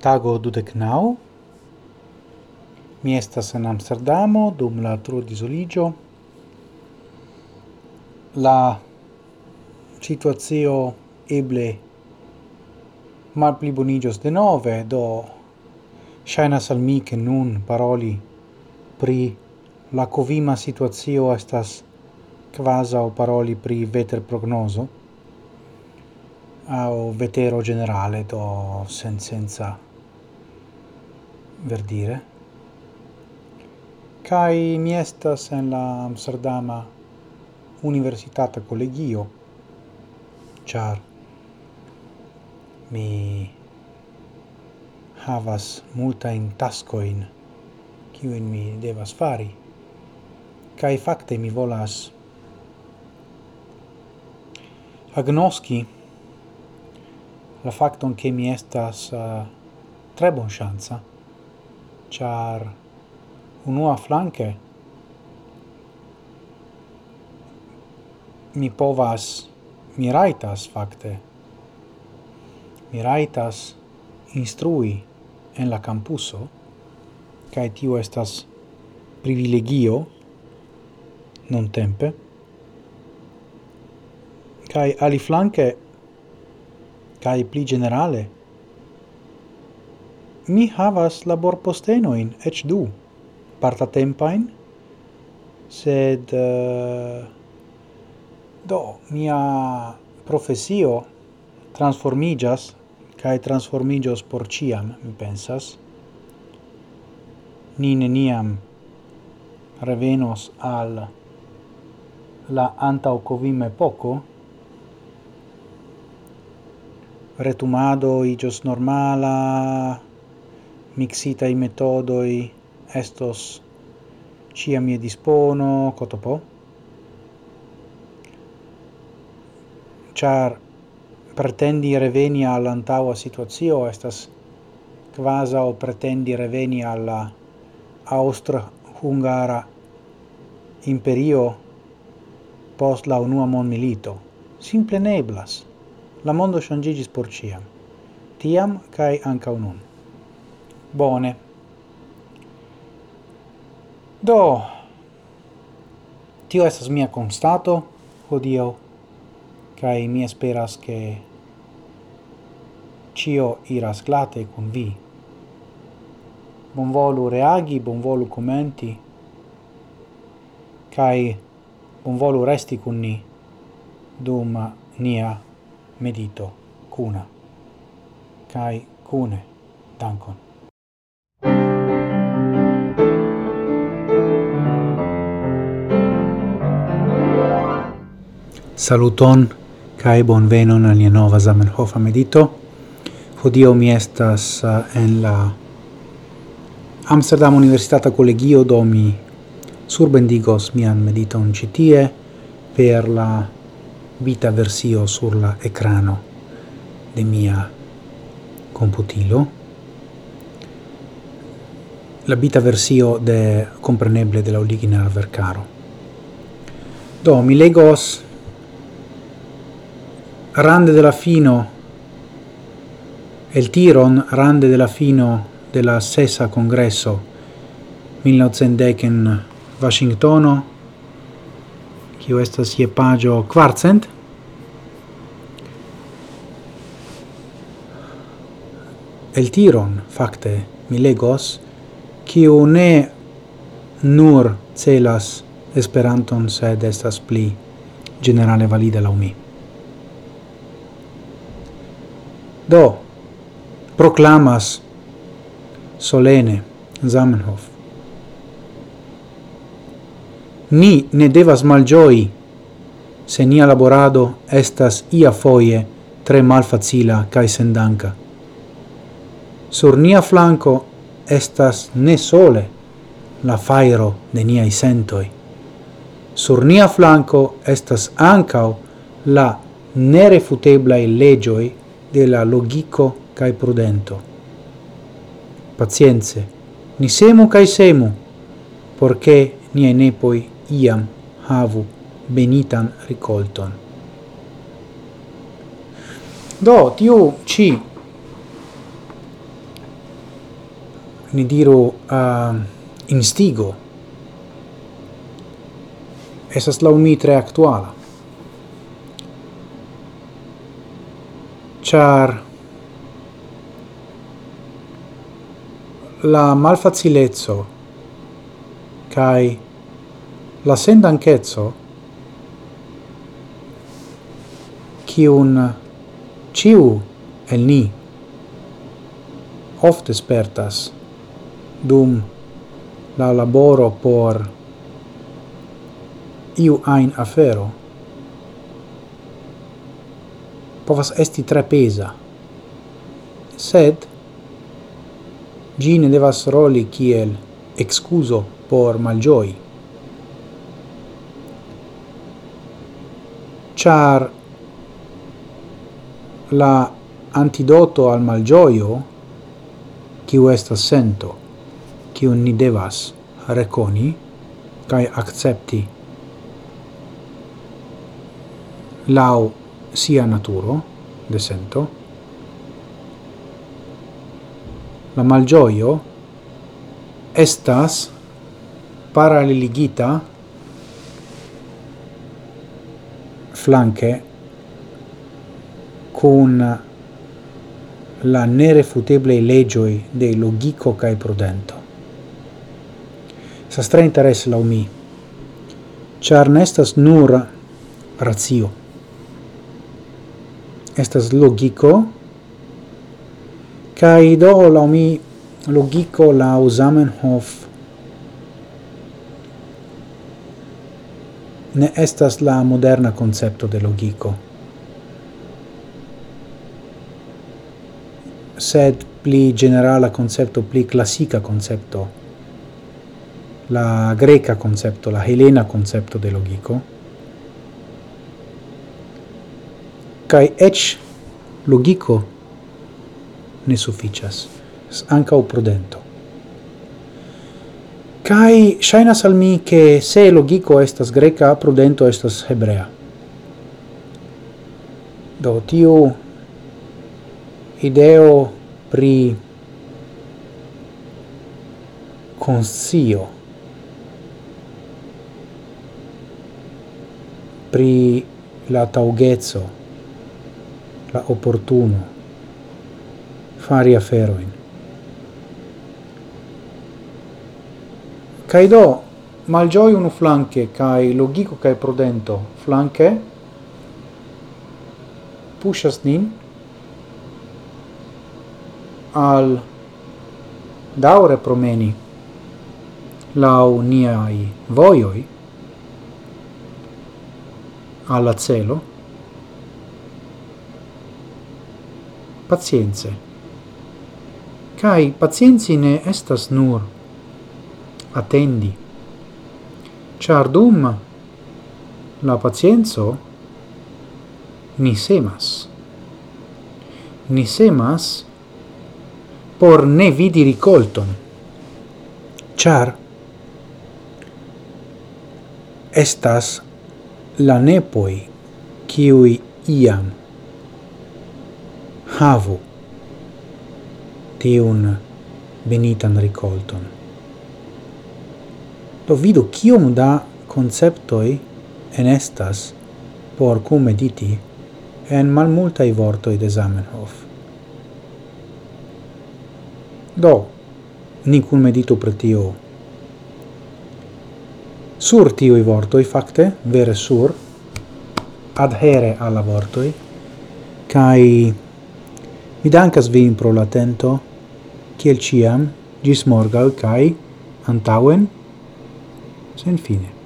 tago dudek nau. Mi estas en Amsterdamo dum la tro disoligio. La situazio eble mal pli bonigios de nove, do shainas al mi che nun paroli pri la covima situazio estas kvazaŭ paroli pri veter prognoso o vetero generale do sen senza verdire. Kai mi estas en la Amsterdama Universitata Collegio, char mi havas multa in tascoin kiuin mi devas fari kai fakte mi volas agnoski la facton che mi estas uh, tre bon chance char unua flanke mi povas mi raitas fakte. Mi raitas instrui en la campuso kai tio estas privilegio non tempe kai ali flanke kai pli generale mi havas labor laborpostenoin, ec du, partatempain, sed uh, do mia profesio transformigas kai transformigios por ciam mi pensas. Ni neniam revenos al la antau covim epoco retumado igios normala mixitai metodoi estos cia mi dispono cotopo. Char pretendi reveni al antaua situazio estas quasi o pretendi reveni alla austro-hungara imperio post la unua mondmilito. Simple neblas. La mondo ŝanĝiĝis por tiam kai anca nun. Bone. Do, tio estas mia constato hodio, cae mi esperas che cio iras glate con vi. Bonvolu reagi, bonvolu commenti, cae bonvolu resti con ni dum nia medito cuna. Cae cune, dankon. Saluton kai bonvenon al nia nova Zamenhof medito. Hodio mi estas eh, en la Amsterdam Universitata Collegio do mi surbendigos mian mediton citie per la vita versio sur la ecrano de mia computilo. La vita versio de compreneble de la origina vercaro. Do mi legos rande della fino el tiron rande della fino della sesa congresso 1910 in Washingtono kiu estas je pagio kvarcent el tiron fakte mi legos kiu ne nur celas Esperanton sed estas pli generale valida laŭ mi. do proclamas solene Zamenhof ni ne devas malgioi se nia laborado estas ia foie tre malfacila cae sendanca. Sur nia flanco estas ne sole la fairo de niai sentoi. Sur nia flanco estas ancau la nerefuteblai legioi de la logico cae prudento. Pazienze, ni semu cae semu, porce nie nepoi iam havu benitan ricolton. Do, tiu ci ni diru uh, instigo esas laŭ mi tre actuala. char la malfacilezzo kai la sendanchezzo kiun ciu el ni oft espertas dum la laboro por iu ein afero. povas esti tre pesa. Sed gi ne devas roli kiel excuso por malgioi. Char la antidoto al malgioio kiu estas sento, kiu ni devas reconi kai accepti lau sia naturo de sento. La malgioio estas paraleligita flanque con la nerefuteblei legioi de logico cae prudento. Sa stra interes la umi, char nestas nur ratio, estas logico. Kai do la mi logico la Zamenhof ne estas la moderna concepto de logico. Sed pli generala concepto pli classica concepto la greca concepto la helena concepto de logico. kai ech logico ne sufficias anca o prudento. Kai shaina salmi che se logico estas greca prudento estas hebrea. Do tiu ideo pri consio pri la taugezzo la opportuno fari aferoin. Cai do malgioi unu flanque, cai logico cai prudento flanke pushas nin al daure promeni lau niai voioi alla celo pacience. Kai pacienci ne estas nur attendi. Char dum la pacienzo ni semas. Ni semas por ne vidi ricolton. Char estas la nepoi kiui iam havu tiun benitan ricolton. Do vidu kiom da conceptoi enestas por cum mediti en malmultai vortoi de Zamenhof. Do, ni cun meditu per tio. Sur tiui vortoi, facte, vere sur, adhere alla vortoi, cae Mi dankas vin pro latento, kiel ciam, gis morgau, kai antauen, sen fine.